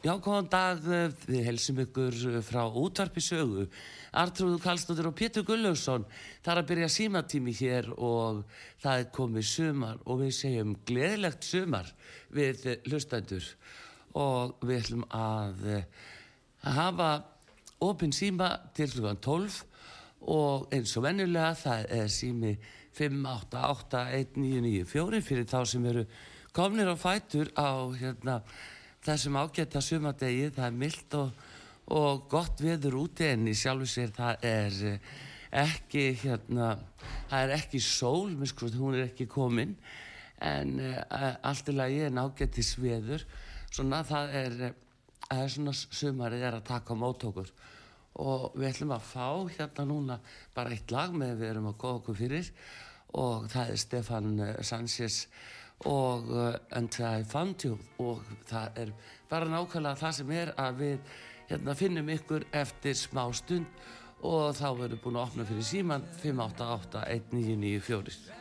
Já, góðan dag, við helsum ykkur frá útvarpi sögu. Artrúðu Kallstóttir og Pétur Gullaugsson. Það er að byrja símatími hér og það er komið sumar og við segjum gleðilegt sumar við hlustendur. Og við ætlum að hafa opinn síma til hlugan 12 og eins og vennulega það er sími 5881994 fyrir þá sem eru komnir á fætur á hérna þessum ágætta sumadegi, það er myllt og, og gott veður úti en í sjálfu sér það er eh, ekki hérna, það er ekki sól, sko, hún er ekki komin en uh, allt í lagi er ágættis veður, svona það er, það er svona sumarið er að taka á mótókur og við ætlum að fá hérna núna bara eitt lag með við erum að góða okkur fyrir og það er Stefan eh, Sanchez og I Found You. Og það er bara nákvæmlega það sem er að við hérna, finnum ykkur eftir smá stund og þá verðum við búin að opna fyrir síman 588 1994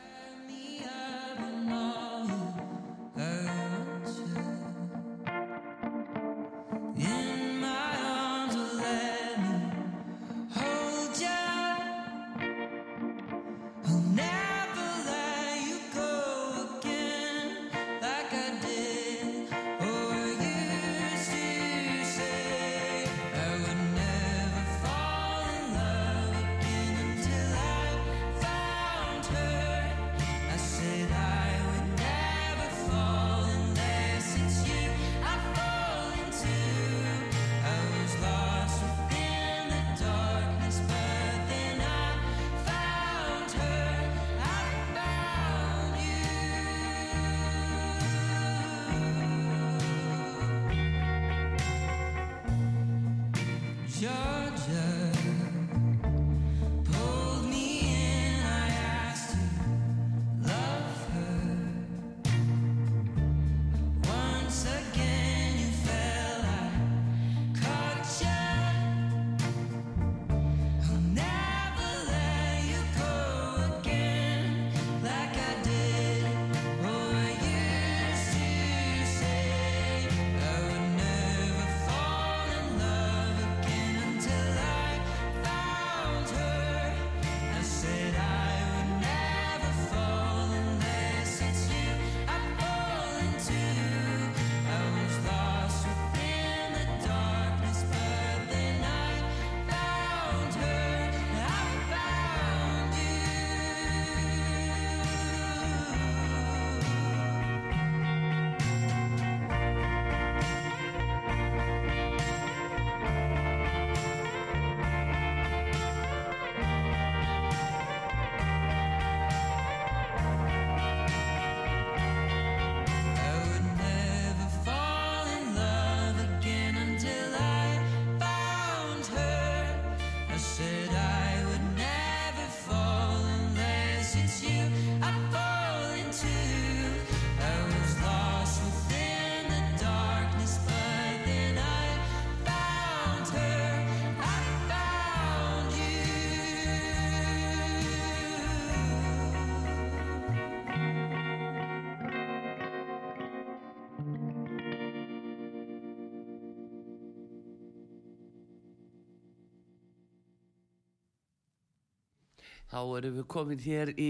Þá erum við komin hér í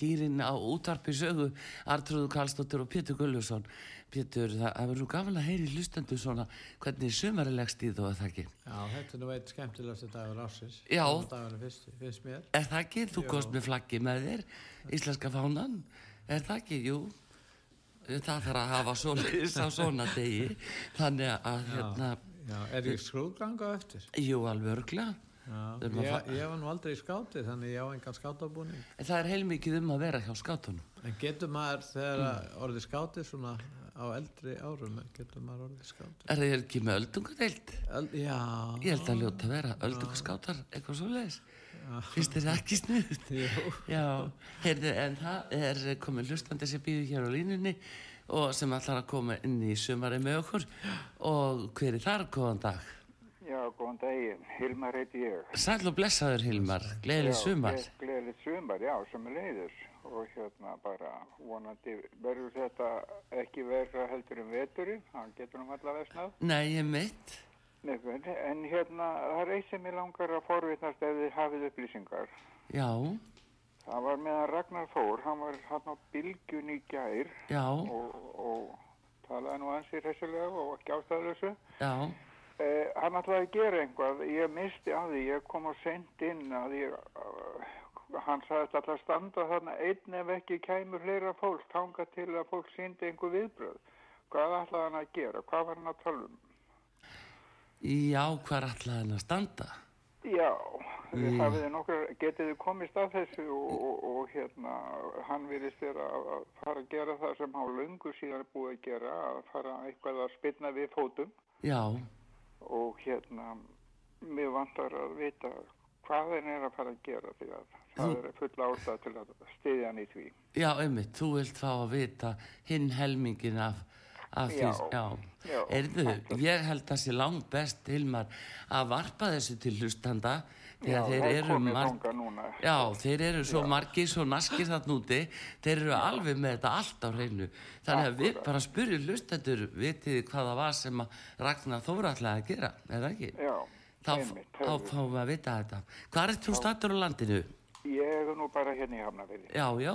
gýrin á útarpi sögu Artrúðu Karlsdóttir og Pétur Gullusson Pétur, það verður gaman að heyri lustendu svona hvernig sumarilegst í þú að það ekki? Já, þetta er nú eitt skemmtilegast dagur ásins Já, fyrst, fyrst er það ekki? Þú komst með flaggi með þér Íslenska fánan, er það ekki? Jú, það þarf að hafa svona, svona degi. Þannig að já, hérna Já, er ég skrúðganga eftir? Jú, alveg örgla Já, ég, ég var nú aldrei í skáti þannig ég á engan skátabúning. En það er heilmikið um að vera hjá skátunum. En getur maður þegar mm. orðið skáti svona á eldri árum getur maður orðið skáti er það ekki með öldungadeild? Öld, já. Ég held að ljóta að vera öldungaskátar eitthvað svo leiðis finnst þér ekki snuð? já, heyrðu en það er komið hlustandi sem býður hér á línunni og sem ætlar að koma inn í sumari með okkur. Og hver er þar, góðan dag? Já, góðan daginn. Hilmar heiti ég. Sæl og blessaður Hilmar, gleðileg sumar. Já, gleðilegt sumar, já, sem er leiðis. Og hérna bara vonandi verður þetta ekki verða heldur en veturinn, hann getur nú allavega snað. Nei, ég mitt. Nefn, en hérna, það er eitt sem ég langar að forvitnast ef þið hafið upplýsingar. Já, Það var meðan Ragnar Þór, hann var hann á bylgjun í gær já, og, og talaði nú ansið hessilega og ekki ástæðlösu. já, Eh, hann ætlaði að gera einhvað, ég misti að því, ég kom á sent inn að ég, uh, hann alltaf að standa þarna einn ef ekki kæmur hlera fólk, tanga til að fólk síndi einhver viðbröð. Hvað ætlaði hann að gera? Hvað var hann að tala um? já, hvað alltaf hann að standa? Já, mm. nokkur, getið þið komist að þessu og, og, og hérna, hann virðist þér að að fara að gera það sem hann lungu síðan er búið að gera, að fara eitthvað að spilna við fótum. Já, og hérna mér vantar að vita hvað þeir er að fara að gera því að það er full ástæð til að stiðja hann í því. Já, einmitt, þú vilt fá að vita hinn helmingin af, af því, Já, já. já, Erðu, ég held að sé langt best Hilmar að varpa þessu til hlustanda Já, þeir er eru marg-. Já, þeir eru svo margir, svo naskir þarna úti. Þeir eru alveg með þetta allt á hreinu. Þannig að við bara spyrjum hlustendur vitið hvað það var sem að Ragnar Þóra ætlaði að gera, eða ekki? Já, Þá, einmitt, þá fáum við að vita þetta. Hvað er þú stattur á landinu? ég er nú bara hérna í Hafnafyrði Já, já,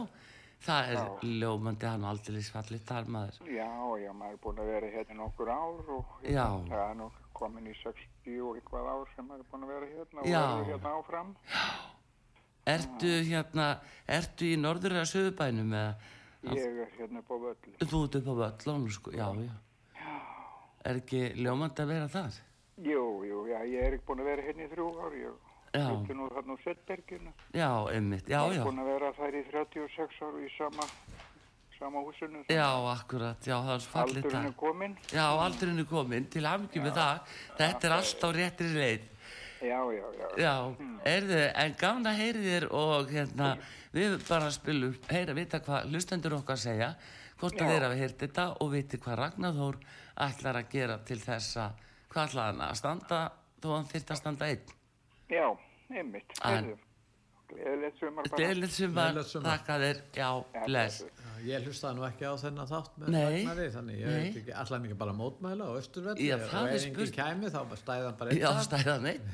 það er ljómandi hann aldrei fallit þar maður. Já, já, maður er búin að vera hérna nokkur ár og Já. það er nú komin í 60 og eitthvað ár sem maður er búin að vera hérna og Já. verður hérna áfram. Ertu hérna, ertu í norður eða söðubænum eða? Ég er hérna upp á völlu þú ert upp á völlónu sko, já, já. Er ekki ljómandi að vera þar? Jú, jú, já, ég er ekki búin að vera hérna í þrjú ár Já. Flytti nú þarna á Svettberginu Já, einmitt, já, já er búin að vera þær í 36 ár í sama, sama húsinu. Já, akkurat, já, það er fallit Aldurinn er komin. Já, aldurinn er komin, til afmyggjum með það Þetta er allt á réttri leið Já, já, já. Já, erðu, en gaman að heyri þér og hérna, við bara spilum, heyra, vita hvað hlustendur okkar segja, hvort að Já. þeir hafa heyrt þetta og viti hvað Ragnar Þór ætlar að gera til þess að, hvað ætlar hann að standa, þó hann þyrst að standa einn. Já, einmitt. Gleðilegt sumar bara. Gleðilegt sumar, þakka þér, já, bless. Ég hlustaði nú ekki á þennan þátt með Nei, Ragnari, þannig ég veit ekki, allan ekki bara mótmæla á Östurvelli Já, og það ef spurt- kæmi þá stæði hann bara einn Já, stæðan einn,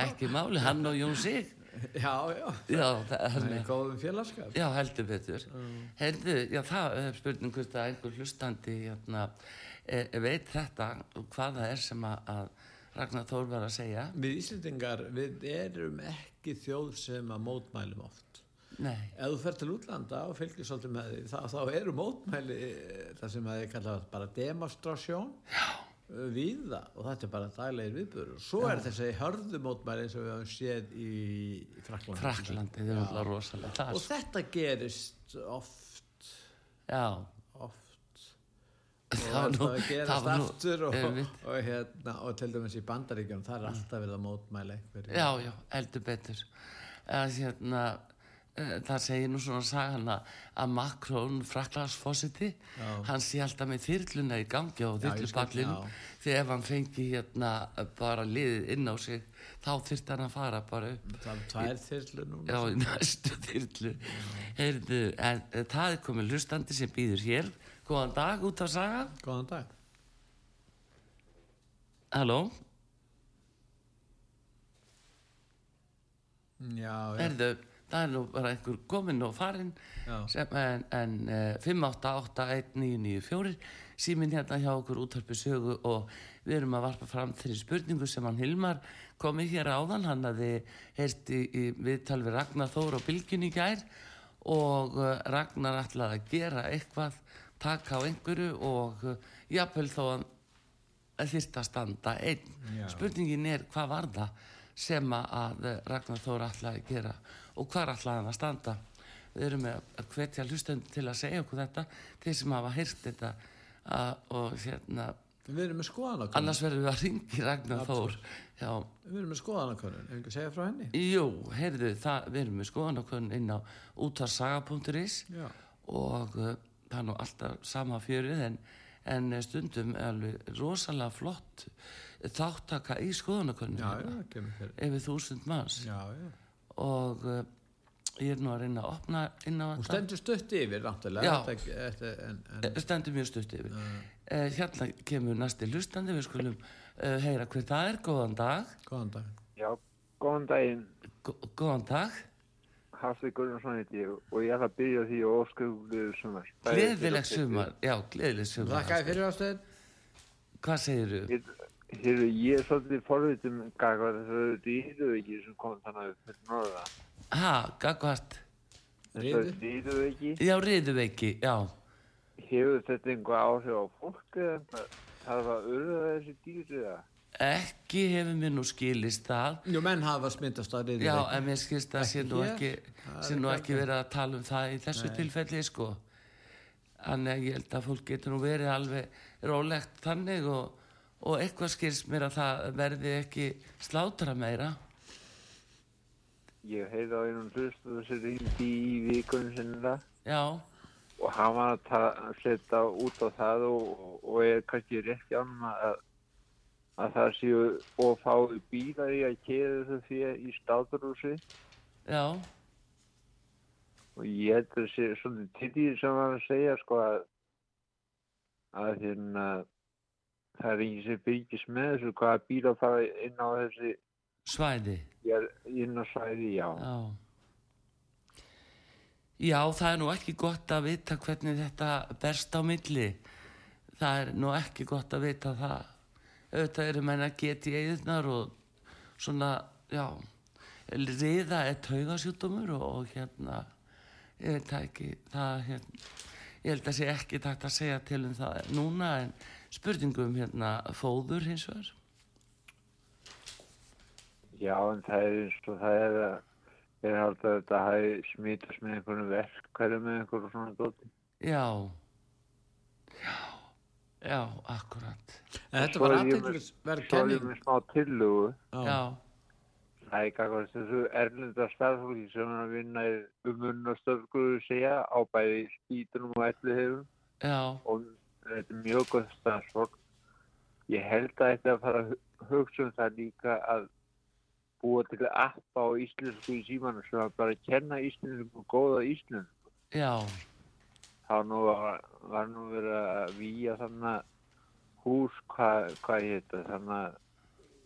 ekki máli, hann og Jón Sig. Já, já, Já, það er góðum félagskap. Já, heldur betur. Heyrðu, já, það er spurning hvort að einhver hlustandi hérna, e, veit þetta og hvað það er sem að, að Ragnar Þór var að segja. Við Íslendingar, við erum ekki þjóð sem að mótmælum oft. Nei, Ef þú fer til útlanda og fylgir svolítið með því þá, þá eru mótmæli eh, það sem að ég kalla bara demonstrasjón. Víða og þetta er bara daglegir viðbörur svo er þessi hörðu mótmæli eins og við höfum séð í Fraklandi Fraklandi, eru alltaf rosalega það. og þetta gerist oft. Já, oft Það og nú- að það gerast var nú- aftur og, og, hérna, og til dæmis í bandaríkjum það er alltaf verið að mótmæla einhverju já, já, heldur betur. Að, hérna, eh, það segir nú svona sagan að Macron, Fraklandsfossiti, hann sé alltaf með þyrluna í gangi þyrlupallinu já. því ef hann fengi hérna bara liðið inn á sig þá þyrfti hann að fara bara upp það er tvær þyrlu núna Já, næstu þyrlu. Heyrðu, en það er komið hlustandi sem býður hér. Góðan dag út af saga. góðan dag. Halló, já, já, heyrðu, það er nú bara einhver kominn og farinn sem, en, en uh, 5881994 síminn hérna hjá okkur útvarpi sögu og við erum að varpa fram þeirri spurningu sem hann Hilmar komið hér áðan, hann hafði heyrt í, í viðtal við Ragnar Þór á bylgjunni í gær og uh, Ragnar ætlaði að gera eitthvað, taka á einhverju og uh, jafnvel þó að þyrst að standa einn. Já. Spurningin er hvað var það sem að eh, Ragnar Þór ætlaði að gera og hvað ætlaði hann að standa. Við erum með að hvetja hlustönd til að segja okkur þetta, þeir sem hafa heyrt þetta að, og hérna, við erum með skoðanakonun annars verðum við að ringi Ragnar Þór. Við erum með skoðanakonun, ef ekki að segja frá henni jú, heyrðu, það, við erum með skoðanakonun inn á útvarsaga.is og uh, það er nú alltaf sama fjörið en, en stundum er alveg rosalega flott þáttaka í skoðanakönnum yfir þúsund manns. Já, já. og uh, ég er nú að reyna að opna inn á þetta. stendur stutt yfir náttúrulega en, en, Eh, stendur mjög stutt yfir. Uh, hérna kemur næsti hlustandi við skulum uh, heyra hver það er. Góðan dag. Góðan dag. Já, góðan daginn, Gó- góðan dag Hafði Gunnarsson heiti ég og ég ætla að byrja því og óskuðuðu sumar. Gleðileg sumar já, gleðileg sumar þakka þér fyrir ástöðin hvað segirðu? Hér- Hér, ég er svolítið forvitum gagvar þessu dýruveiki sem kom þannig upp fyrir norða. ha, gagvart Riðu? Þetta dýruveiki, já, riðuveiki, já hefur þetta einhver áhrif á fólk eða eitthvað? þarf að urða þessi dýri eða? Ekki hefur mér nú skilist það. Jú, menn hafa smyndast að riðu Já, en mér ekki, Það sé nú ekki ekki verið að tala um það í þessu tilfelli, sko. Þannig að ég held að fólk getur nú verið alveg rólegt þannig og, og eitthvað skilst mér að það verði ekki slátra meira. Ég heyrði á einum hlust og þessi reyndi í vikunum sinna Já, og hann var að setja út á það og, og, og er kannski rétt jánum að, að það séu og fái bílar í að keða þessu fyrir í státurhúsi já, og ég held að sé svona til því sem var að segja sko að að hérna það er enginn sem byrgis með þessu hvaða bílar fara inn á þessi svæði. já, inn á svæði, já. Já. Já, það er nú ekki gott að vita hvernig þetta berst á milli. Það er nú ekki gott að vita það. Auðvitað eru menn að geta í eðurnar og svona, já, riða er taugasjútumur og, og hérna, ég veit það ekki, það hérna, ég held að sé ekki takt að segja til um það núna en spurningum hérna fóður hins vegar. Já, en það er eins og það er að ég held að þetta hafi smitast með einhvern verkværi með einhverjum svona dóti. Já, já, akkurat, en þetta var er með- aðteglisverð Svo er ég kenning. með smá tillögu. já, Það er kakast þessu erlenda starfsfólki sem er að vinna í umunastöfgruðu segja á bæði spítunum og ellu hefum já, og þetta er mjög gott starfsfólk. Ég held að þetta að fara að hu- hugsa um það líka að búa til appa á íslensku í símanu sem að bara kenna íslensku góða íslensku. já, þá nú var, var nú verið að výja þannig hús, hvað, hvað ég heita, þannig að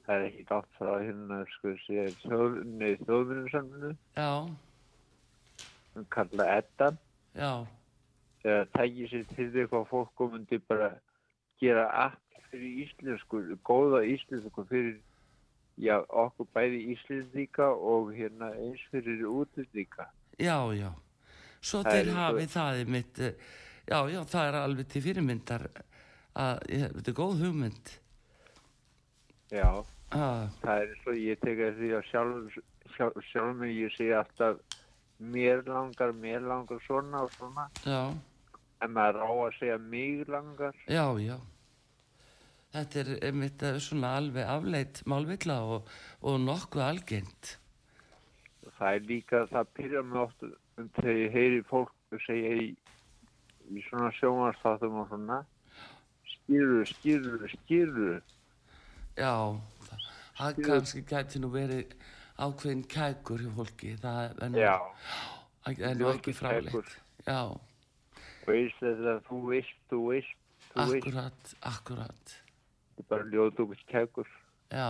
það er ekki gátt frá hérna, sko, sér þjóð, nei, þjóðminninsaminu, já, sem kalla Eddan, já, þegar tækir sér til því hvað fólk myndi bara gera allt fyrir íslensku, góða íslensku fyrir, já, okkur bæði íslendíka og hérna eins fyrir útlendíka. já, já. Svo Það þeir hafið það í mitt, já, já, það er alveg til fyrirmyndar að, þetta er góð hugmynd. Já. Ah, það er svo ég tek að því að sjálf, sjálf, sjálf mig ég segi alltaf mér langar, mér langar svona og svona já, en maður á að segja mig langar já, já. Þetta er einmitt eh, svona alveg afleitt málvilla og, og nokkuð algengt. það er líka, það pyrra mig oft um þegar ég heyri fólk segja í, í svona sjónvarsþáttum og svona skýrur, skýrur, skýrur Já, það, það kannski gæti nú verið ákveðin kækur hjá fólki, það er nú, nú ekki fráleitt. Já, veist þetta þú veist, þú veist, þú veist. Akkurat, akkurat, þetta er bara ljóðdúkist kækur. Já,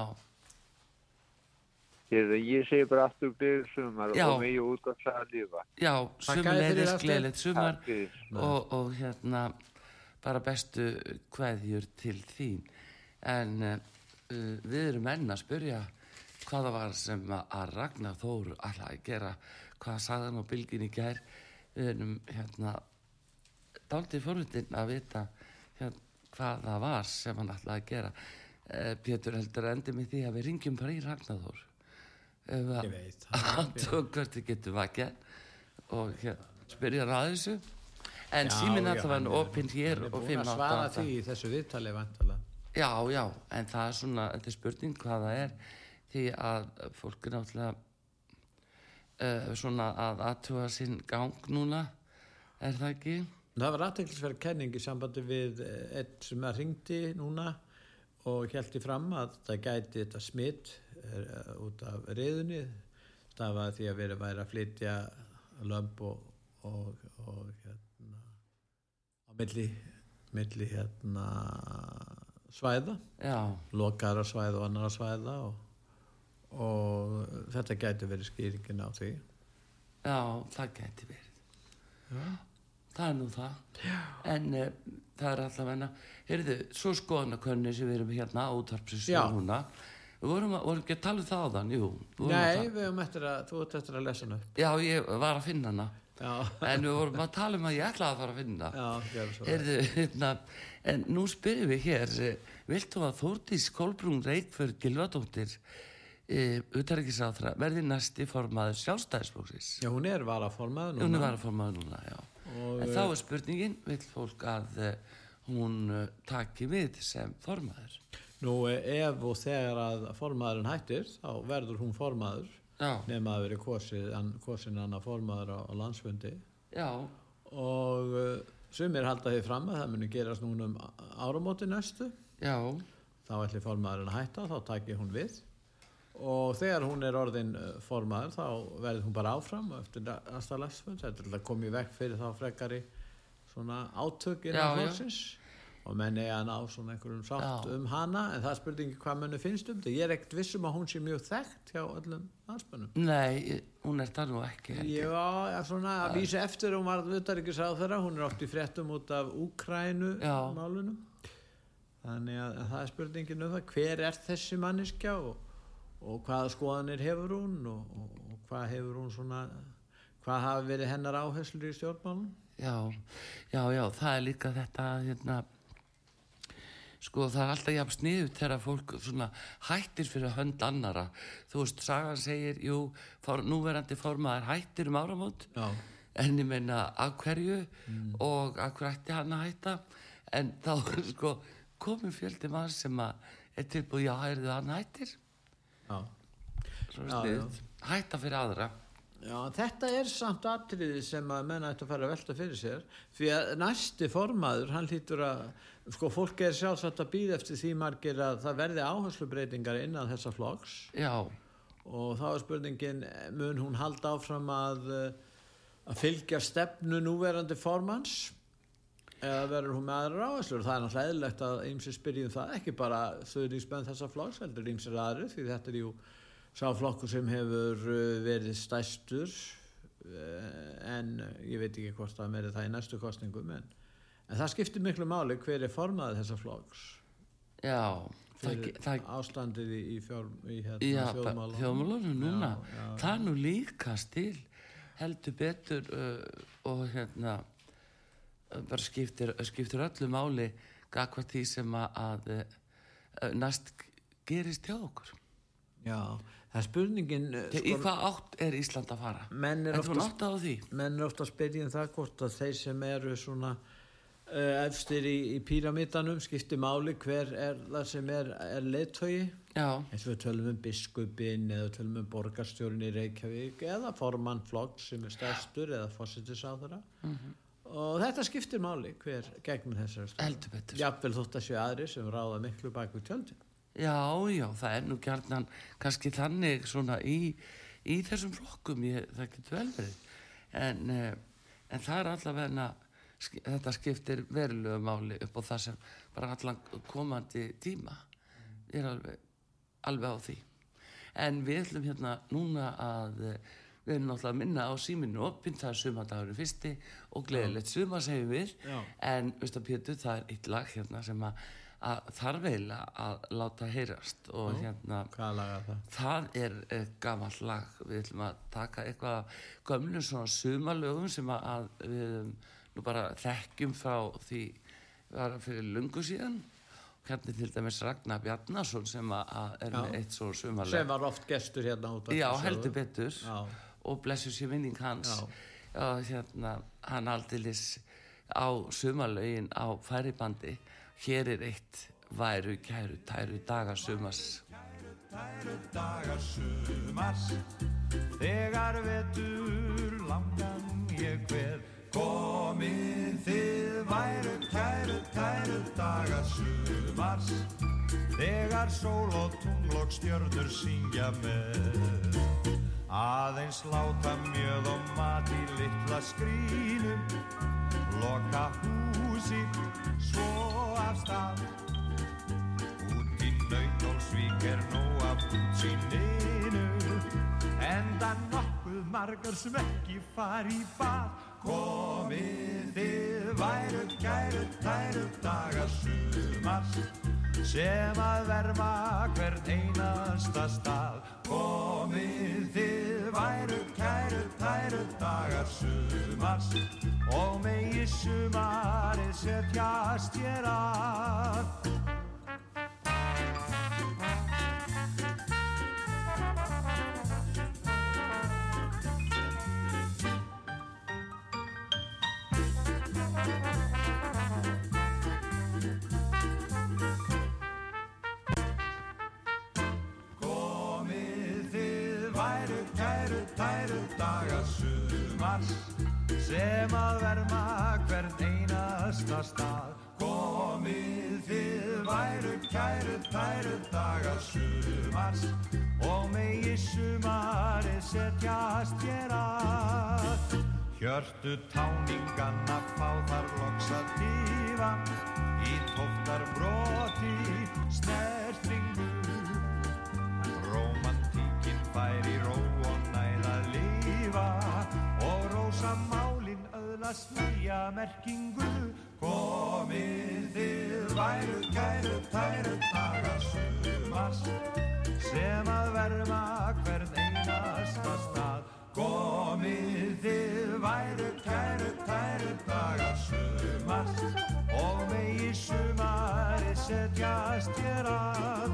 ég segi bara aftur gleðið sumar Já. og megi út af það að lifa. Já, Hafsteinn. gleðilegt sumar og, og hérna bara bestu kveðjur til þín. En uh, við erum enn að spyrja hvaða var sem að, Ragnar Þór alltaf að gera. Hvað sagði hann á bylgin í gær? Við erum hérna dálítið fórhundin að vita hérna, hvað það var sem hann alltaf að gera. Uh, Pétur heldur að endi með því að við ringjum bara í Ragnar Þór ef að það aðtöku hvert þið getur vakið. Og hérna, spyrja að þessu. En síminn já, alltaf var opinn hér og búin að 5 svara því í þessu viðtali já, já, en það er svona þetta er spurning hvað það er. Því að fólk er náttúrulega uh, svona að aðtuga sinn gang núna. Er það ekki? Það var aðteklisverð kenning í sambandi við eh, einn sem að ringdi núna og held í fram að það gæti þetta smitt uh, út af reyðunni. Það var því að verið væri að flytja lömp og, og, og hérna, á milli, milli hérna, svæða, já, lokaðara svæða og annara svæða og, og þetta gæti verið skýringin á því. já, það geti verið það er nú það en uh, það er alltaf enna heyrðu, svo skoðanakönni sem við erum hérna á útvarpsins Já. núna við vorum, að, vorum ekki að tala um það á þann jú, við Nei, við höfum eftir að, þú ert eftir að lesa hana upp. já, ég var að finna hana Já, en við vorum að tala um að ég ætlaði að fara að finna já. Heyrðu, hérna, en nú spyrjum við hér, eh, vilt þú að Þórdís Kolbrún Reykjörð Gilvadóttir e, utaríkisáþra verði næsti formaður sjálfstæðisflóksis? Já, hún er varaformað núna. Hún er varaformaður núna, já. Og, en þá er spurningin, vill fólk að e, hún e, taki við sem formaður? Nú, ef og þegar að formaðurinn hættir, þá verður hún formaður Já, nema að veri kosin annar formaður á, á landsfundi. Já, og sumir halda því fram að það muni gerast núna um áramóti næstu. Já, þá ætli formaðurinn að hætta, þá taki hún við og þegar hún er orðin uh, formaður þá verður hún bara áfram eftir næsta landsfund, þetta er koma í vekk fyrir þá frekari svona átök Já, innan já. fólksins og menn eiga að ná svona einhverjum sátt Já. um hana en það er spurningi hvað mennu finnst um þetta ég er ekkert vissum að hún sé mjög þekkt hjá öllum landsmönnum. Nei, hún er það nú ekki. Já, svona að vísa eftir hún var auðvitaðrikis á þeirra, hún er oft í fréttum út af Úkrænu málunum þannig að, að það er spurningin um það. Hver er þessi manniska og, og hvaða skoðanir hefur hún og, og, og hvað hefur hún svona hvað hafi verið hennar áherslur í stjórnmálum? Já, já, já, það er líka þetta, hérna, sko það er alltaf jafn sniðut þegar fólk svona hættir fyrir hönd annara. Þú veist, sagan segir, jú, for, núverandi formaður hættir um áramót, Já, en ég meina af hverju og af hverju ætti hann að hætta, en þá sko komið fjöldi mann sem að er tilbúið, já, heyrðu, hann hættir, já svo Já, sniðut, hætta fyrir aðra. Já, þetta er samt atriði sem að menna ætti að fara að velta fyrir sér því að næsti formaður, hann hlýtur að sko, fólk er sjálfsagt að býða eftir því margir að það verði áherslubreitingar innan þessa flokks. Já, og þá er spurningin mun hún halda áfram að að fylgja stefnu núverandi formans eða verður hún með aðra áherslur? Það er náttúrulega eðlilegt að ýmsir spyrjum það ekki bara þauðningsmenn þessa flokks heldur ýmsir aðri því þetta er jú sá flokkur sem hefur uh, verið stæstur uh, en ég veit ekki hvort það verið það í næstu kostningum en, en það skiptir miklu máli hver er formaðið þessa flokks. Já, það, fyrir ge- það ástandið í, fjár, í hérna, Já, þjóðmálum þjóðmálunum. núna. Já, já, það er nú líka stil heldur betur uh, og hérna bara skiptir, skiptir öllu máli gagvað því sem að, að næst gerist hjá okkur. Já, það er spurningin uh, sko, í hvað átt er Ísland að fara? Menn er ofta, að spyrja um það hvort að þeir sem eru svona uh, efstir í, í píramítanum skipti máli hver er það sem er, er leiðtögi já, eins og við tölum um biskupin eða tölum um borgarstjórn í Reykjavík eða formann flokk sem er stærstur eða fósitisáðara og þetta skiptir máli hver gegnum heldur betur jafnvel þótt að séu aðri sem ráða miklu bak við tjöldin Já, já, það er nú gjarnan kannski þannig svona í, í þessum flokkum, ég, það getur vel verið. En, uh, en það er allavega, þetta skiptir verulegu máli upp á það sem bara allan komandi tíma. Er alveg, alveg á því. En við ætlum hérna núna að uh, við erum náttúrulega að minna á síminu opinn, það er sumardagurinn fyrsti og gleðilegt sumar segjum við. Já. En, að Pétur, það er eitt lag hérna sem að, að þarf eiginlega að láta heyrast og hérna, hvað laga það? það er uh, gamall lag. Við ætlum að taka eitthvað af gömlum svona sumarlögum sem að, við um, nú bara þekkjum frá því var fyrir lungu síðan. Hérna til dæmis Ragnar Bjarnason sem að, er Já. með eitt svona sumarlög. sem var oft gestur hérna út af Já, þessu. heldur betur Já. Og blessu sér vinning hans. Og hérna hann aldilis á sumarlaugin á færibandi. Hér er eitt væru kæru tæru dagar sumars. Tæru dagar sumars Þegar vetur langan ég hver. Komið þið væru kæru, kæru dagar sumars Þegar sól og tungl og stjörnur syngja með Aðeins láta mjöð og mat í litla skrínum Loka húsi svo af stað. Út í nautólsvík er nóg af útsýninu. Enda nokkuð margar sem ekki fari í bað. Komið þið væru kæru tæru dagar sumars sem að verma hvern einasta stað komið þið væru kæru tæru dagar sumars. Og megi sumarið setjast hér að sumars sem að verma hvern einasta stað. Komið þið væru kæru tæru dagar sumars og megi sumarið setjast hér að. Hjörtu táninganna fá þar loks að tífa í tóftar broti öðlast nýja merkingu. Komið þið væru kæru tæru dagar sumars sem að verma hvern einasta stað. Komið þið væru kæru tæru dagar sumars og megi sumarið setjast hér að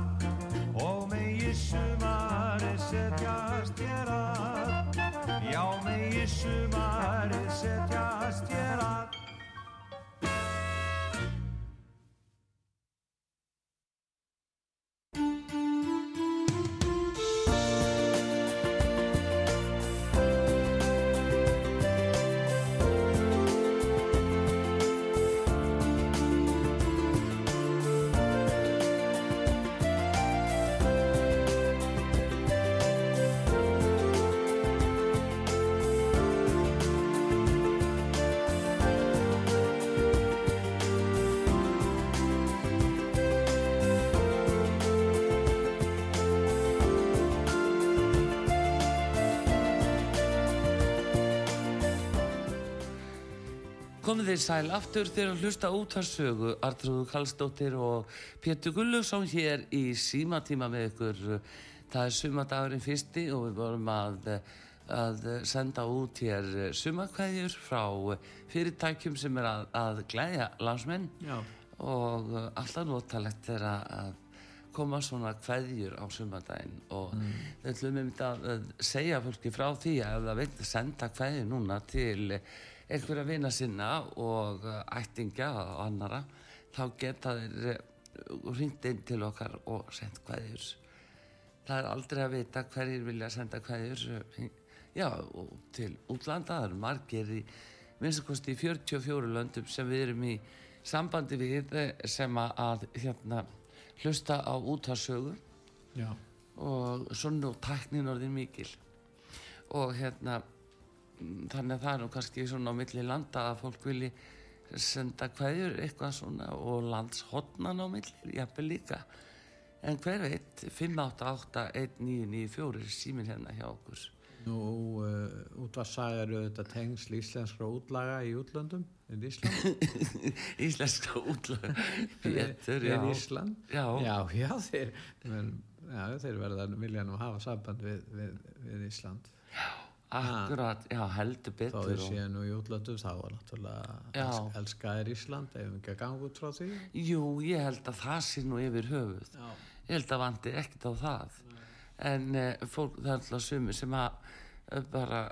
Komið þið sæl aftur þegar að hlusta útvarsögu Artrúðu Kallstóttir og Pétur Gulluðsson hér í símatíma með ykkur. Það er sumadagurinn fyrsti og við vorum að, að senda út hér sumakvæðjur frá fyrirtækjum sem er að, að glæðja landsmenn Já. og alltaf notalegt er að að koma svona kveðjur á sumadaginn og mm. við ætlum einmitt að að segja fólki frá því að það vil senda kveðjur núna til einhverja vina sinna og uh, ættingja og annara þá geta þeir hringt inn til okkar og sendt kveðjur. Það er aldrei að vita hverjir vilja senda kveðjur uh, já, til útlanda. Það eru margir í minnstakosti í 44 löndum sem við erum í sambandi við eh, sem að, hérna, hlusta á útarsögu og svona og tæknin orðin mikil. Og hérna þannig að það er nú kannski svona á milli landa að fólk vilji senda kveðjur eitthvað svona og landshotnan á milli, jafnvel líka en hver veit 5881994 er síminn hérna hjá okkur Nú, uh, útvarsaga eru þetta tengsl íslenskra útlaga í útlöndum, en Ísland. íslenska útlag Pétur, já En Ísland. Já. Já, já, þeir, men, já, þeir verða vilja nú hafa samband við, við, við Ísland. Akkurat, já heldur Þá betur þeir og- séu nú í útlöndum, þá er náttúrulega els, elskaðir Ísland, ef við ekki að ganga út frá því. Jú, ég held að það sé nú yfir höfuð. Já. Ég held að vandi ekkert á það. En uh, fólk, það er alltaf sumi sem að uh, bara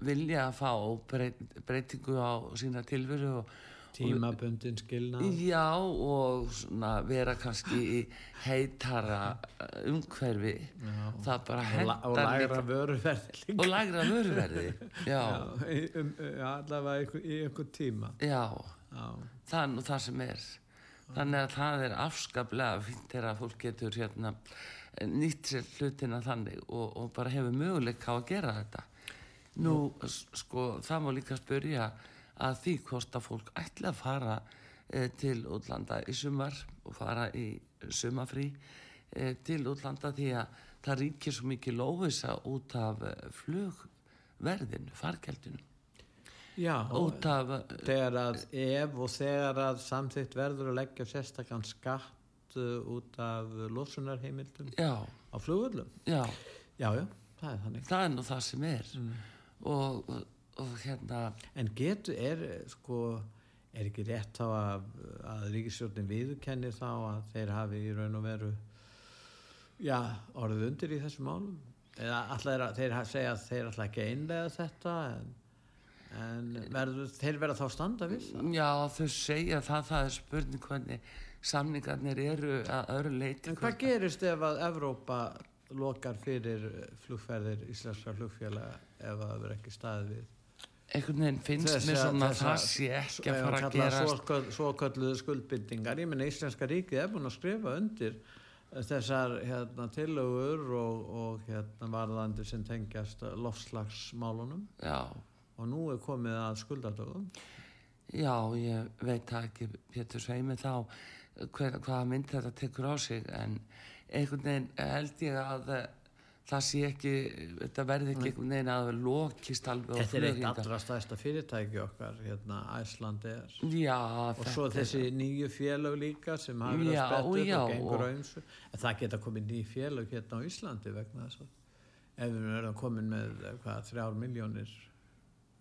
vilja að fá breyt, breytingu á sína tilveru og, tímabundin skilna Já, og svona vera kannski í heitara uh, umhverfi. Það bara og, hendar og líka. vöruverði Og lægra vöruverði. Já, Já, um, já, allavega í, einhver- tíma já, já, er nú það sem er. Þannig að það er afskaplega fínt þegar fólk getur hérna nýtt sér hlutina þannig og, og bara hefur möguleika á að gera þetta. Nú, sko, það má líka spyrja að því hvort að fólk ætla að fara e, til útlanda í sumar og fara í sumafrí e, til útlanda því að það ríkir svo mikið lófisa út af e, flugverðinu, fargjaldinu, já út af, þegar að ef og þegar að samþygt verður að leggja sérstakann skatt út af losunarheimildum já, á flugvöllum. Já, já, já, það er þannig. Það er nú það sem er. Og, og, og hérna, en getur, er sko er ekki rétt þá að, að ríkisstjórnin viðurkenni þá að þeir hafi í raun og veru já, orðið undir í þessum málum eða alltaf að þeir segja að þeir alltaf ekki einlega þetta en, en verður, þeir verða þá standa við það já þau segja það, það er spurning hvernig samningarnir eru að öðru leiti En hvað gerist ef að Evrópa lokar fyrir flugferðir íslenska flugfélaga ef að það verður ekki staðið við? Einhvern veginn finnst Þessa- mér svona þessa- það sé ekki að fara að svokall- svokölluðu skuldbindingar. Ég meina íslenska ríkið er búin að skrifa undir þessar hérna, tillögur og, og hérna, varðandi sem tengjast lofslagsmálunum já, og nú er komið að skuldadögum. já, ég veit ekki Pétur Sveimi þá hver, hvaða mynd þetta tekur á sig en einhvern veginn held ég að eh, það sé ekki þetta verði ekki einhvern veginn að lokist alveg Þetta er eitt allra stærsta fyrirtæki okkar, hérna, Æsland er. já, Og svo þessi nýju félög líka sem hafa verið að spetta og gengur og- á ymsu. En það geta komið nýju félög hérna á Íslandi vegna þess að ef við erum komin með hvað, þrjár miljónir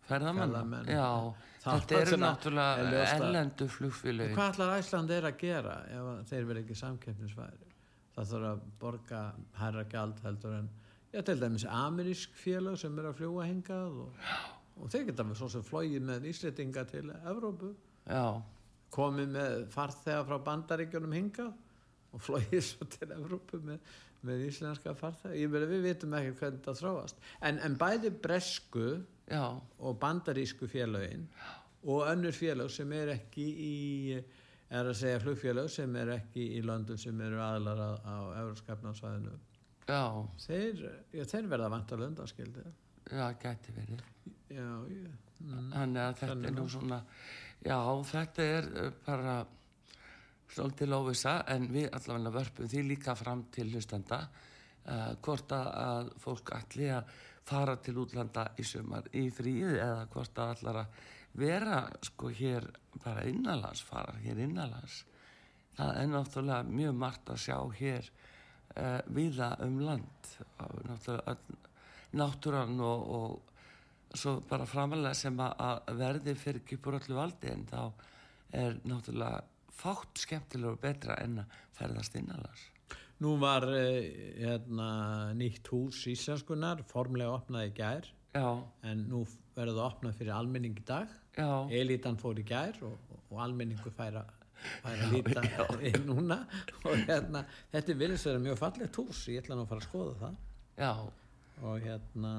ferðamenn. já Það þetta eru er náttúrulega Og flugfélögin hvað ætlar Æsland er að gera ef þeir verið ekki samkeppnisværi? Það þarf að borga hærra gjald heldur en já, til dæmis amerísk félög sem er að fljúa hingað og, og þeir geta með svo sem flóið með Ísletinga til Evrópu. Já, komið með farþega frá bandaríkjunum hingað og flóið svo til Evrópu með, með íslenska farþega. Ég meina við vitum ekki hvernig það þróast. En, en bæði bresku já, og bandarísku félögin og önnur félög sem er ekki í er að segja flugfélög sem er ekki í löndum sem eru aðlar á, á Euróskapnarsvæðinu þeir, þeir verða vantar undanskildi já, gæti verið. Já, já. Mm. þannig að þetta er nú svona já, þetta er uh, bara svolítið lófisa en við allavega vörpum því líka fram til hlustanda uh, hvort að, fólk ætli að fara til útlanda í sumar í fríið eða hvort að allar að vera sko hér bara innanlands fara hér innanlands það er náttúrulega mjög margt að sjá hér uh, viða um land. Náttúrulega náttúran og, og svo bara framalega sem að, verði fyrir úr öllu valdi en þá er náttúrulega fátt skemmtilega og betra en að ferðast innanlands. Nú var eh, hérna, nýtt hús íslenskunar formlega opnað í gær. Já, en nú verður það opnað fyrir almenning í dag. Já, Elítan fór í gær og, og almenningu fær að líta inn núna. Og hérna, þetta virðist vera mjög fallegt hús ég ætla nú að fara að skoða það. Já. Og hérna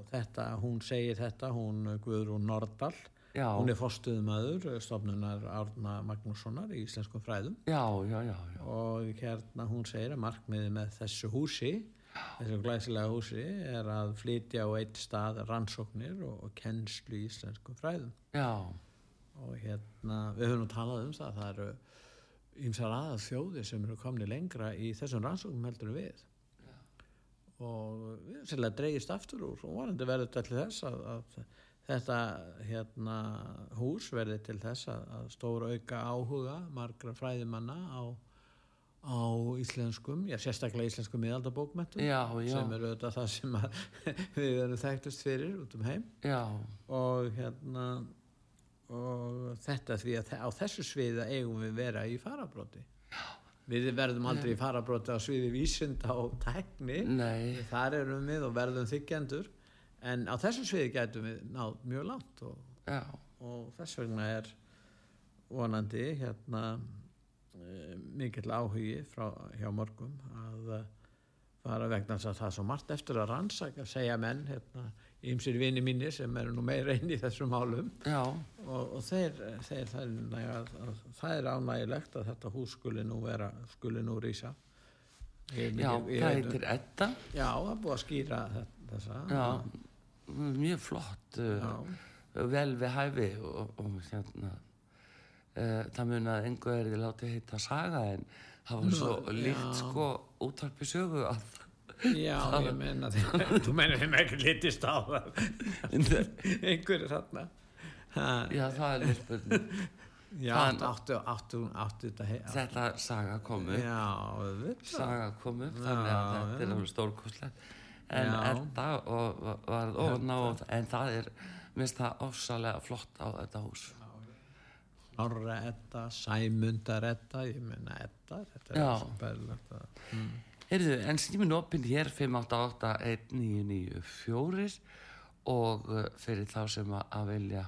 og þetta, hún segir þetta hún Guðrún Nordal Já. hún er forstuðumæður stofnunar Árna Magnússonar í íslenskum fræðum. Já, já, já, já, og hérna hún segir að markmiði með þessu húsi þessu glæsilega húsi er að flytja á eitt stað rannsóknir og, kennslu í íslenskum fræðum. Já, og hérna við höfum talað um það það eru ymsar aðað þjóði sem eru komni lengra í þessum rannsóknum heldur við. Og við sérlega dreigist aftur úr og vonandi verður þetta til þess að, að þetta hérna hús verði til þess að, að stóra auka áhuga margra fræðimanna á, á íslenskum, já sérstaklega íslenskum miðaldabókmentum sem eru auðvitað það sem við erum þekktust fyrir út um heim. Já, og hérna og þetta því að á þessu sviði eigum við vera í farabróti við verðum aldrei í farabróti á sviði vísinda og tækni. Nei, þar erum við og verðum þykjendur en á þessu sviði gætum við náð mjög langt og, og þess vegna er vonandi hérna mikill áhugi frá hjá morgum að uh, fara vegna þess að það er svo margt eftir að rannsaka, segja menn hérna, ýmsir vini mínir sem eru nú meira inn í þessum málum. Já, og, og þeir, þeir það, er, að, að, það er ánægilegt að þetta hús skuli nú vera, skuli nú rísa. Ég- já, það heitir Edda. Já, það búið að skýra þe- þessa. Já, mjög flott Já. vel við hæfi og, og hérna það mun að engu er þið látið heita saga en það var svo líkt já. sko útvarpi sögu að Já, ég meina því Þú meina þeim ekki litist á það. Einhverju þarna. Já, það er lirpun Já, Það- áttu, áttu, áttu þetta he- þetta saga komu Já, saga komu þannig að Já, þetta er alveg stórkostlegt. En. Edda og var og ná, en það er minnst það ofsalega flott á þetta hús Snorra Edda, Sæmundar Edda ég meina Edda, þetta er Já. svo bærilegt að Heyrðu, en símin opinn hér 588-1994 og uh, fyrir þá sem að, vilja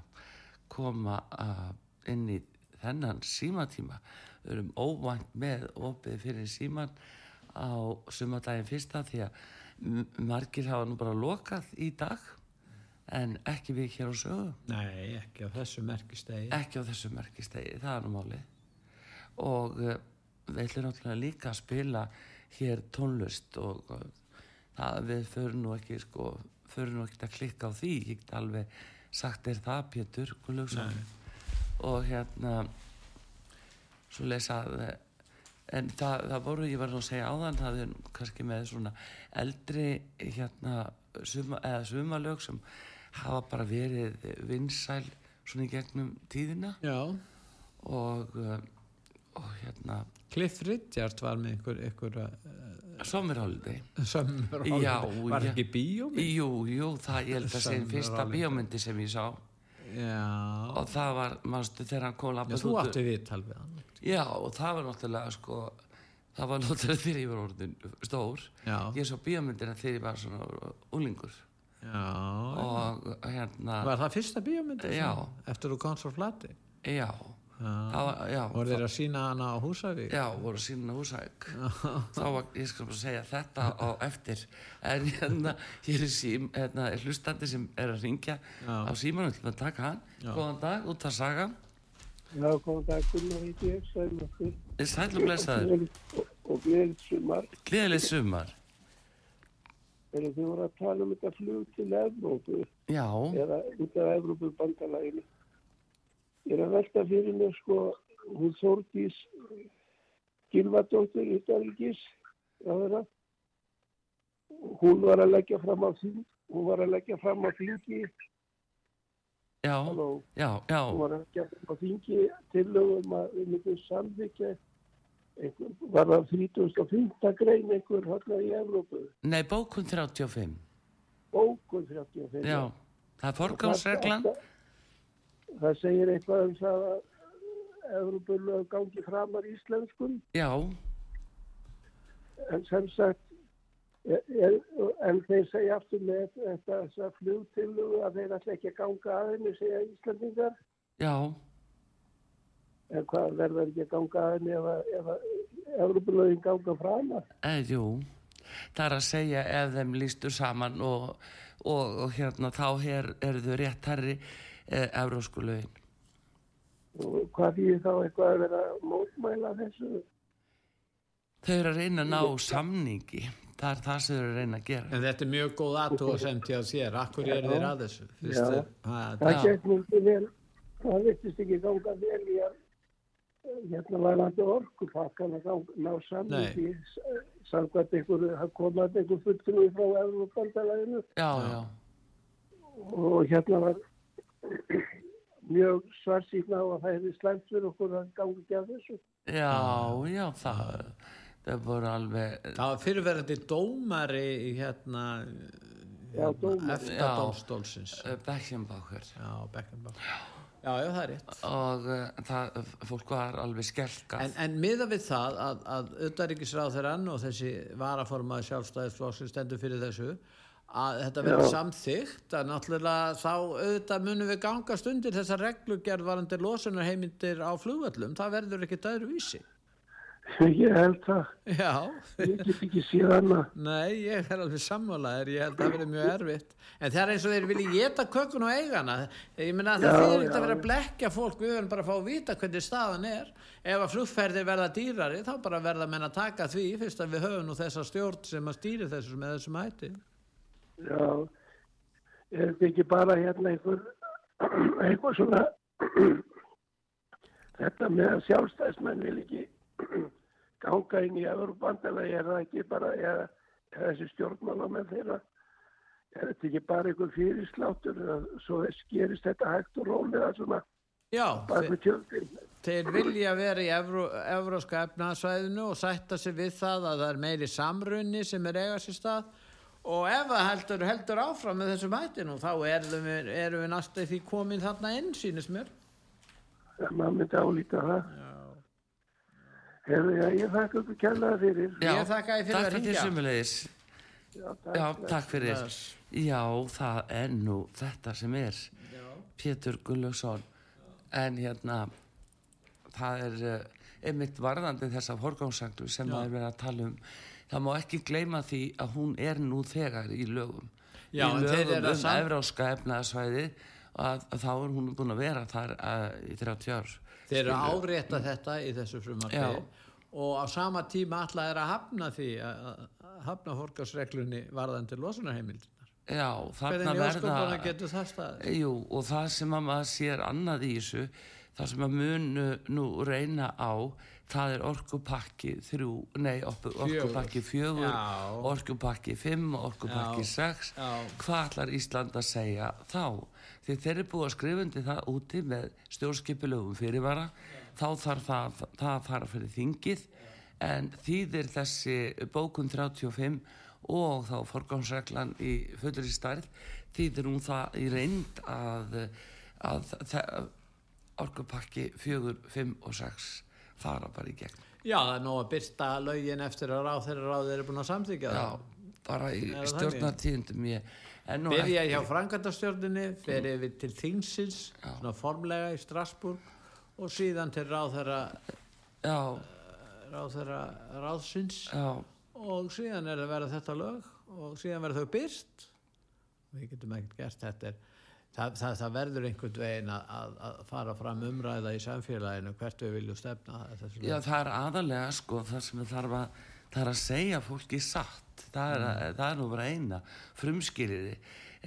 koma uh, inn í þennan símatíma. Við erum óvænt með opið fyrir síman á sumadaginn fyrsta því að margir hafa nú bara lokað í dag en ekki við hér á sögu. Nei, ekki á þessu merkistegi. Ekki á þessu merkistegi, það er nú máli og uh, við ætlum náttúrulega líka að spila hér tónlist og uh, það við förum nú ekki sko, förum nú ekki að klikka á því. Ég get alveg sagt er það Pétur og hérna svo lesa að en það, það voru, ég var nú að segja áðan það er kannski með svona eldri hérna suma, eða sumalög sem hafa bara verið vinsæl svona í gegnum tíðina. Já, og, uh, og hérna Cliff Richard var með einhver, einhver uh, Sommerholiday sömmur Já, var ekki bíómynd? Jú, jú, það ég held að segja fyrsta bíómyndi sem ég sá. Já, og það var, mannstu, þegar hann kom já þú átti við hann Já, og það var náttúrulega sko, það var náttúrulega þegar ég var orðin stór. Já, Ég svo bíómyndina þegar ég var svona úlingur já og hérna, Var það fyrsta bíómyndi? Já. Eftir þú komst frá flati? já, Já. það var, já, Voru þeir að sína hana á Húsavík? já, voru sína húsæk. Þá var, ég skal bara segja þetta á eftir, en hérna, hér er sím, hérna, er hlustandi sem er að ringja Já. á símanum til að taka hann. Já. Góðan dag, út að saga. Já, góðan dag, Gunnar heiti ég, sæl okkur. Er sæll og blessaður. Og, og gleðið sumar. Gleðilegt sumar. Þegar þið voru að tala um þetta flug til Evrópu, Já, eða út af Evrópu bandalaginu. Ég er að velta fyrir mér, sko, hún Þórdís Gilvardóttir utanríkis, ráðara. Hún var að leggja fram á þing, hún var að leggja fram á þingi, já, halló, já, já, hún var að leggja fram á þingi tillögum að við myndum einhver, var það 35. grein einhver hana í Evrópu, nei, bókun 35. bókun 35. Já, það er forgámsreglan. Það, það segir eitthvað um það að Evrópulög gangi framar íslenskum, Já, en sem sagt, er, er, en þeir segja aftur með þetta þessa flugtillugu að þeir ætla ekki ganga að henni, segja Íslandingar, já, en hvað verður ekki að ganga að henni ef, að- ef að Evrópulögin ganga framar? eða jú. Það er að segja ef þeim lístur saman og, og, og hérna þá her, eru þau rétt herri e, evróskulögin. Og hvað því þá eitthvað að vera að mótmæla þessu? Þau eru að reyna að ná samningi. Það er það sem þau eru að reyna að gera. En þetta er mjög góð aðtúa sem til að sér. Akkur er þeir að þessu? Er- Ha, Það vittist ekki ganga vel í að hérna var hann orkupakkan að ná samlingi samkvæmt einhverju, það kom að einhver fulltrúi frá já, og hérna var mjög svarsýkna á að það hefði slæmt fyrir okkur að ganga ekki að þessu. já, já, það, það voru alveg, Það var fyrirverandi dómari hérna, Já, dómari. eftir dómstólsins. uh, Beckenbauer. Já, Beckenbauer. Já, já, það er rétt. Og uh, það, fólk var alveg skelkað. En, en miða við það að, að auðvaríkisráð þeirrann og þessi varaformaði sjálfstæðisflokksins stendur fyrir þessu að þetta verður samþygt að náttúrulega þá auðvitað munum við gangast undir þessar reglugerð varandi losunarheimildir á flugvöllum, það verður ekkert öðru vísi. Ég held það. Já, Ég get ekki séð annað. nei, ég er alveg sammálaðir, ég held að það verður mjög erfitt. En það er eins og þeir vilja geta kökun og eigana. Ég meina það Já, fyrir ekkert að vera að blekja fólk, við verðum bara að fá að vita hvernig staðan er. Ef að flugferðir verða dýrari, þá bara verða menn að taka því, fyrst að við höfum nú þessa stjórn sem að stýri þessu með þessum hætti. Já, er þetta ekki bara hérna einhver, einhver svona, þetta með að sjálfstæðismenn vil ekki ganga inn í Evropandalagi, er það ekki bara, eða þessi stjórnmálamenn þeirra, er þetta ekki bara einhver fyrirsláttur, svo skerist þetta hægt og rólega svona Já, tjöldin. þeir vilja vera í Evró, Evróska efnaðsvæðinu og sætta sig við það að það er meiri samrunni sem er eiga sér stað og ef það heldur, heldur áfram með þessum hættinu þá erum við, við næstu því komin þarna inn sínist mér. Það maður myndi álíta það. Hefur ég, ég þakka ykkur kærlega fyrir. Já, Ég þakka þér fyrir að takk fyrir hringja. sömulegis. Já, takk. Já, takk fyrir. Bless. Já, það er nú þetta sem er. Pétur Gullugson. En hérna, það er uh, einmitt varðandi þessa forgámsagnu sem Já. maður er verið að tala um. Það má ekki gleyma því að hún er nú þegar í lögum. Já, í lögum að um sam- evráska efnaðsvæði að, að þá er hún búin að vera þar uh, í 30 ár. Þeir eru árétta þetta í þessu frumarfi Já. og á sama tíma alltaf er að hafna því að að hafna fórkarsreglunni varðandi losunarheimildinar. Já, Hvernig þarna verða... getur það staðið? Jú, og það sem að maður sér annað í þessu, það sem að munu nú reyna á, það er orkupakki þrjú, nei, orku- orkupakki fjögur, Já. orkupakki fimm, orkupakki Já. sex. Já. Hvað ætlar Ísland að segja þá? Því þeir eru búið að skrifa undir það úti með stjórnskipilögum fyrirvara, þá þarf það, það að fara fyrir þingið, en þýðir þessi bókun 35 og þá forgámsreglan í fullri stærð þýðir hún það í reynd að, að, að orkupakki fjögur, fimm og sex fara bara í gegn. Já, það er nóg að byrta lögin eftir að ráð þeirra ráð eru búin að samþykja Já, það. bara í það stjórnartíðundum Byrja hjá frangandastjórninni, fer yfir til Þingsins, svona formlega í Strasbourg og síðan til ráð þeirra, Já, ráð þeirra ráðsins. Já, og síðan er að vera þetta lög og síðan verður þau byrt við getum ekkert gert þetta er, það, það, það verður einhvern veginn að, að, að fara fram umræða í samfélaginu hvert við viljum stefna. Þessu já, það er aðalega sko það sem þarf að, það er að segja fólki satt, það er, að, það er nú bara eina frumskýriði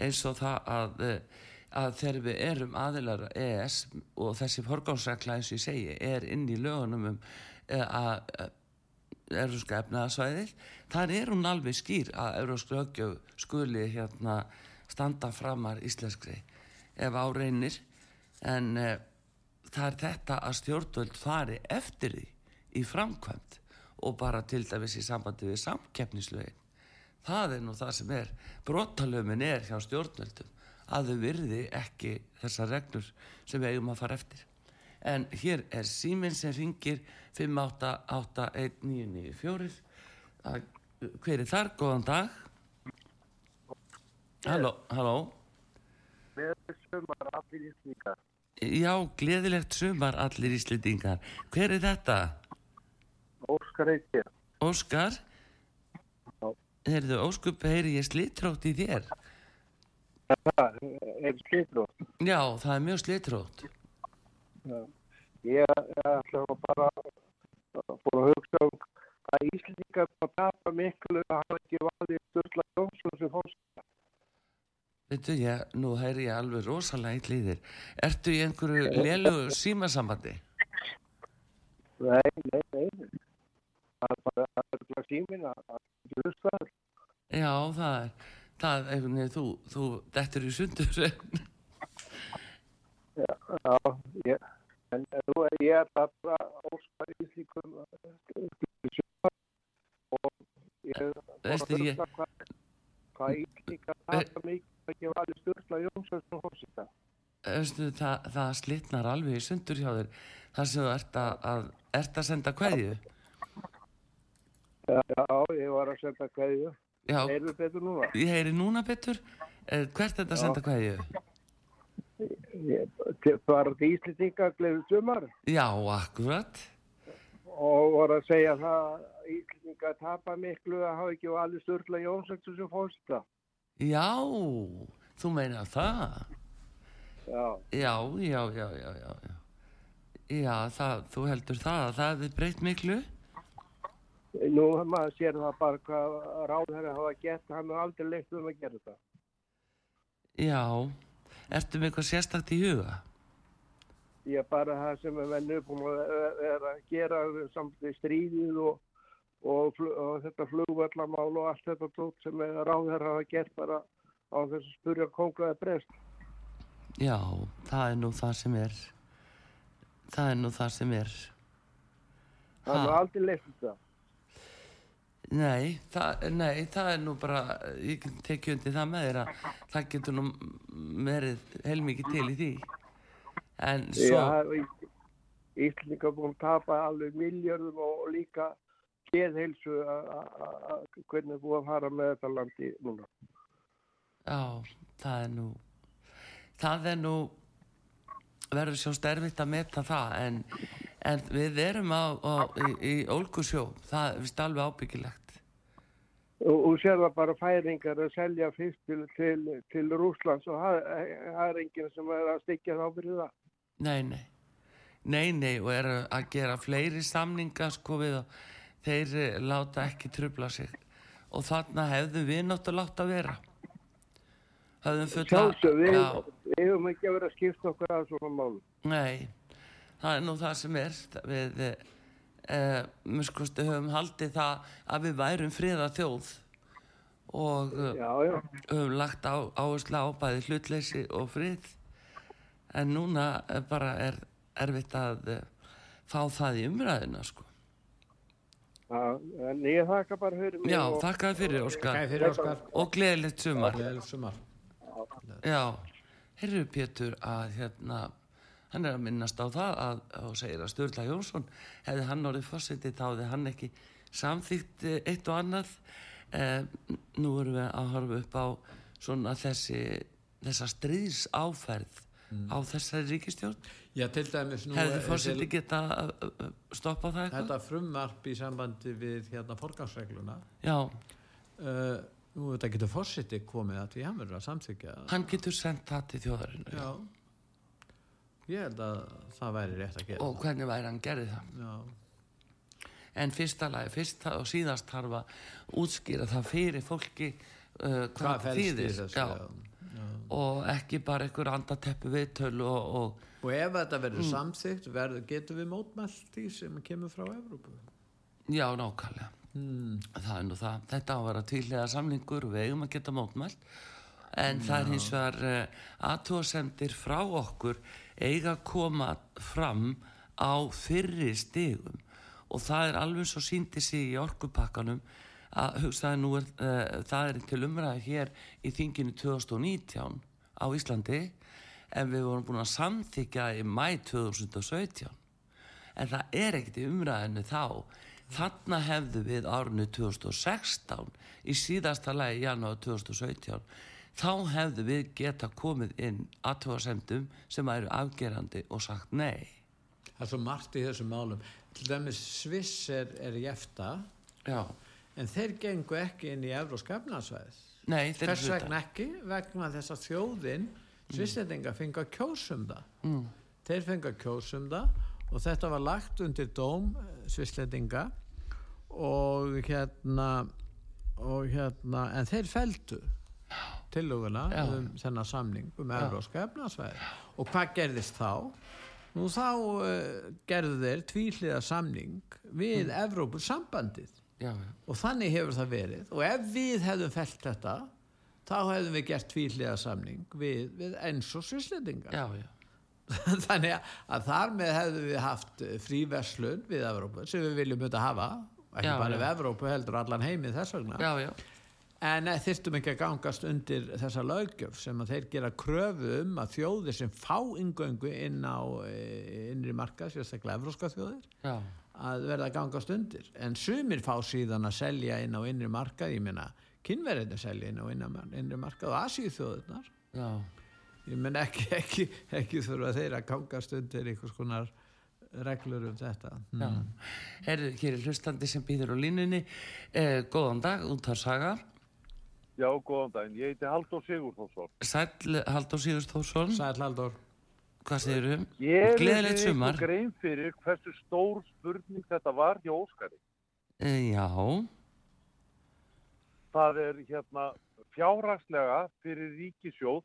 eins og það að, eh, að þegar við erum aðilar ES og þessi forgámsregla eins og ég segi er inn í lögunum um eh, að að Európska efnaðasvæðið, þar er hún alveg skýr að Európska löggjöf skuli hérna standa framar íslenskri ef áreinir en uh, það er þetta að stjórnvöld fari eftir því í framkvæmt og bara til dæmis í sambandi við samkeppnislögin. Það er nú það sem er. Brotalöfin er hjá stjórnvöldum að þau virði ekki þessar reglur sem við eigum að fara eftir. En hér er síminn sem ringir 5881994 Það- hver er þar, góðan dag. Halló, halló sumar allir íslendingar. já, gleðilegt sumar allir íslendingar hver er þetta? Óskar ég. Óskar Já. Heyrðu, Óskup, heyri ég slitrótt í þér Það er slítrú. Já, það er mjög slitrótt Ég ætla að bara fór að hugsa um að íslendingar má tapa miklu að hafa ekki valið Sturla Jónsson sem fórst. Veitu, ég, nú heyri ég alveg rosalega í þér Ertu í einhverju lélugu símasambandi? Nei, nei, nei. Það er bara er bara að að ekki hlusta það. Já, það er það er veginn, þú, þú dettur í sundur Já, já, ég, en þú, ég er bara Óskar íslendingum og ég fór Veistu, að ég- hugsa hvað, hvað íslendingar tapa miklu að ekki valið Sturla Jónsson sem fórst. Veistu, það, það slitnar alveg í sundur hjá þér þar sem þú ert að, að, ert að senda kveðju Já, já, ég var að senda kveðju. Við betur núna? ég heyri núna betur. Eh, hvert er þetta að senda til- Bara til Íslendinga gleðið sumar Já, akkurat. og voru að segja það að Íslendinga tapa miklu að hafa ekki valið Sturla Jónsson sem fórsta. Já, þú meina það. Já, Já, já, já, já, já. já. Já, það, þú heldur það að það hefði breytt miklu? nú maður sér það bara hvað ráðherra hafa gert, hann er aldrei leitt um að gera það. Já, ertu með eitthvað sérstakt í huga? Er bara það sem er vennu búin að vera að gera samt við stríðið og, og, og þetta flugvallamál og allt þetta tótt sem er ráðherra hafa gert bara á þess að spurja kongaði brest. Já, það er nú það sem er. Það er nú það sem er. Hann er Ha. aldrei leitt það. Nei það, nei, það er nú bara, ég tekja undir það með þér að það getur nú verið heilmikið til í því. En svo, Já, Íslinga búin að tapa alveg miljörðum og líka geðheilsu að- að að- hvernig er búið að fara með þetta landi núna. já, það er nú, það er nú, verður svo sterfitt að meta það, en, en við erum á, á, í, í ólgusjó, það er vist alveg ábyggilegt. Og, og sér það bara færingar að selja fyrst til, til, til Rúslands og það er enginn sem er að styggja þá fyrir það. Nei, nei. Nei, nei, og eru að gera fleiri samninga sko við og þeir eh, láta ekki trubla sig. Og þarna hefðum við náttúrulega látt að vera. Sjálfsög, við, við hefum ekki að vera að skipta okkur að svona málum. nei, það er nú það sem er. Við, eh, mér skoðstu, höfum haldið það að við værum friða þjóð og eh, Já, já. höfum lagt á, áherslu á bæði hlutleysi og frið en núna eh, bara er erfitt að fá það í umræðina sko. En ég þakka bara fyrir mig Já, og þakka þér fyrir Óskar. Kæði fyrir Óskar. og gleðilegt sumar. Gleðilegt sumar. Já, heyrðu Pétur að hérna hann er að minnast á það að, og segir að Sturla Jónsson hefði hann orðið fórsetið þá hefði hann ekki samþýtt eh, eitt og annað. Eh, nú erum við að horfa upp á svona þessi þessa stríðsáferð á þessari ríkistjórn Já, til dæmis nú hefði fórsetið þessi- geta stoppað það eitthvað þetta frumvarp í sambandi við hérna forgangsregluna Já, uh, nú þetta getur fórseti komið að því hann verður að samþykja hann getur sendt það til þjóðarinu Já. Ég held að það væri rétt að gera og hvernig væri hann gerði það. Já. en fyrsta lagi, fyrst og síðast þarf að útskýra það fyrir fólki uh, hvað, Hvað það já, Já. Og ekki bara einhver andateppu viðtöl og, og Og ef þetta verður Mm. samþygt, getum við mótmælt því sem kemur frá Evrópu. já, nákvæmlega Hmm. það er nú það, þetta á að vera tvílega samningur og við eigum að geta mótmælt en það er hins vegar uh, aðtóðsendir frá okkur eiga að koma fram á fyrri stigum og það er alveg svo síndi sig í orkupakkanum að hugsaði nú er, uh, það er til umræði hér í þinginu 2019 á Íslandi en við vorum búin að samþykja í mæ 2017 en það er ekkert í umræðinu þá. Þarna hefðu við árinu 2016 í síðasta lagi í janúar 2017 þá hefðu við geta komið inn aðtóðasemdum sem eru afgerandi og sagt nei. Það er svo margt í þessum málum. Til dæmis Sviss er, er í efta, já, en þeir gengu ekki inn í Evrósk efnarsvæð. nei, þeir Hvers eru vegna ekki? Vegna þess að þjóðin, Svisslendinga, fengi að kjósum það. mm. Þeir fengi að kjósum það og þetta var lagt undir dóm Svisslendinga og hérna, og hérna, en þeir feldu tillöguna Já. um þennan samning um Evróska efnarsvæði. Og hvað gerðist þá? Nú þá uh, gerðu þeir tvíhliða samning við mm. Evrópusambandið já, já, og þannig hefur það verið. Og ef við hefðum felt þetta þá hefðum við gert tvíhliða samning við, við eins og svislendinga já, já, þannig að þar með hefðum við haft fríverslun við Evrópu sem við viljum auðvitað hafa ekki bara við Evrópu heldur allan heimið þess vegna. Já, já, en eh, þyrftum ekki að gangast undir þessa löggjöf sem að þeir gera kröfu um að þjóðir sem fá ingöngu inn á eh, innri marka, sérstaklega evróska þjóðir já, að verða að gangast undir en sumir fá síðan að selja inn á innri markað ég meina kynverðinu selja inn á innri, markað og Asíu þjóðunar já, ég menn ekki, ekki, ekki þurfa þeir að gangast undir einhvers konar reglur um þetta mm. Herðu, hér er hlustandi sem býður á línunni. Eh, góðan dag, út af saga. Já, góðan daginn. Ég heiti Haldur Sigurþórsson. Sæll Haldur Sigurst Þórsson, Sæl Haldur hvað segir um? Ég er sumar. grein fyrir hversu stór spurning þetta var hjá Óskari. Eh, já, Það er hérna fjárhagslega fyrir ríkisjóð.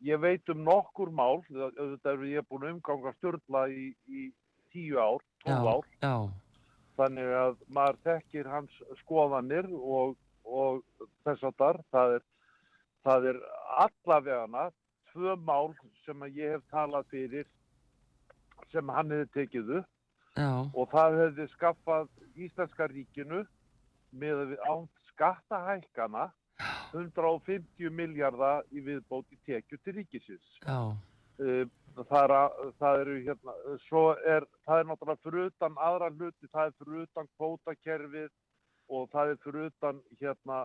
Ég veit um nokkur mál, auðvitað er ég búin umganga stjórnla í, í tíu ár, já, tólf ár. já, Þannig að maður þekkir hans skoðanir og, og þess að þar. Það er, það er allavegana tvö mál sem ég hef talað fyrir sem hann hefði tekið upp. já, og það hefði skaffað Íslenska ríkinu með án skattahækana 150 miljardar í viðbót í tekju til ríkisins. já, Eh, Það, er, að- það eru hérna, svo er, það er náttúrulega fyrir utan aðra hluti, það er fyrir utan kvótakerfið og það er fyrir utan hérna,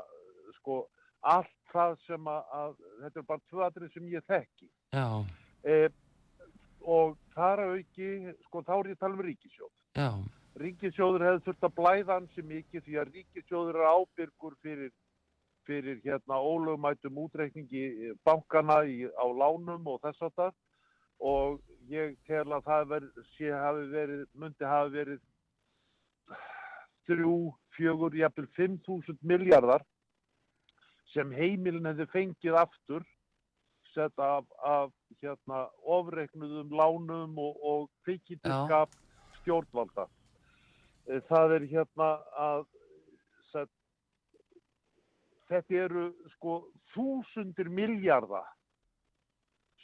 sko, allt það sem að, að þetta er bara tvö atrið sem ég þekki. Eh, og þar auki, sko, þá er ég að tala um ríkisjóð já, ríkissjóður hefði þurft að blæða hansi mikið því að ríkissjóður er ábyrgur fyrir, fyrir hérna ólögumætum útreikningi bankana í, á lánum og þess að það og ég tel að það ver, sé hafi verið, myndi hafi verið þrjú, fjögur, jafnvel 5.000 miljardar sem heimilin hefði fengið aftur sett af, af hérna ofreiknuðum lánum og, og kvikindskap stjórnvalda. Eh, Það er hérna að set, þetta eru sko þúsundir miljarda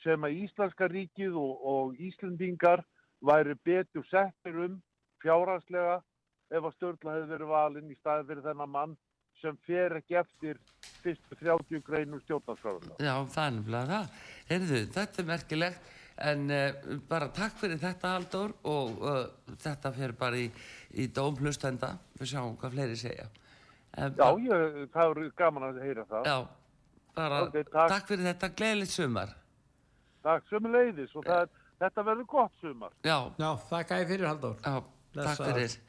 sem að Íslenska ríkið og, og Íslendingar væri betur settir um fjárhagslega ef að stjórnla hefði verið valinn í staði fyrir þennan mann sem fer ekki eftir fyrstu 30 greinum stjórnarskráðuna. já, það er nefnilega það. Heyrðu, þetta er merkilegt, en uh, bara takk fyrir þetta Haldur og uh, þetta fyrir bara í, í dómhlustenda, við sjáum hvað fleiri segja. En, Já, ég, það eru gaman að heyra það. já, bara Ok, takk. takk fyrir þetta, gleðilegt sumar. Takk sömu leiðis og það, þetta verður gott sumar. Já, Já, þakka ég fyrir Haldur Já, takk fyrir.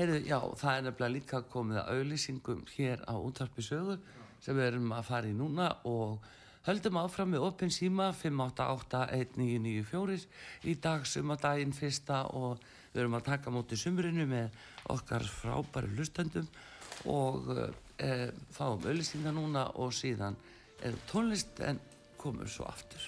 Heyrðu, já, það er nefnilega líka komið að auðlýsingum hér á útvarpi sögu sem við erum að fara í núna og höldum áfram með opin síma 5881994 í dag sumadaginn fyrsta og við erum að taka móti sumrinu með okkar frábæri hlustendum og e, fáum auðlýsingar núna og síðan er tónlist en komur svo aftur.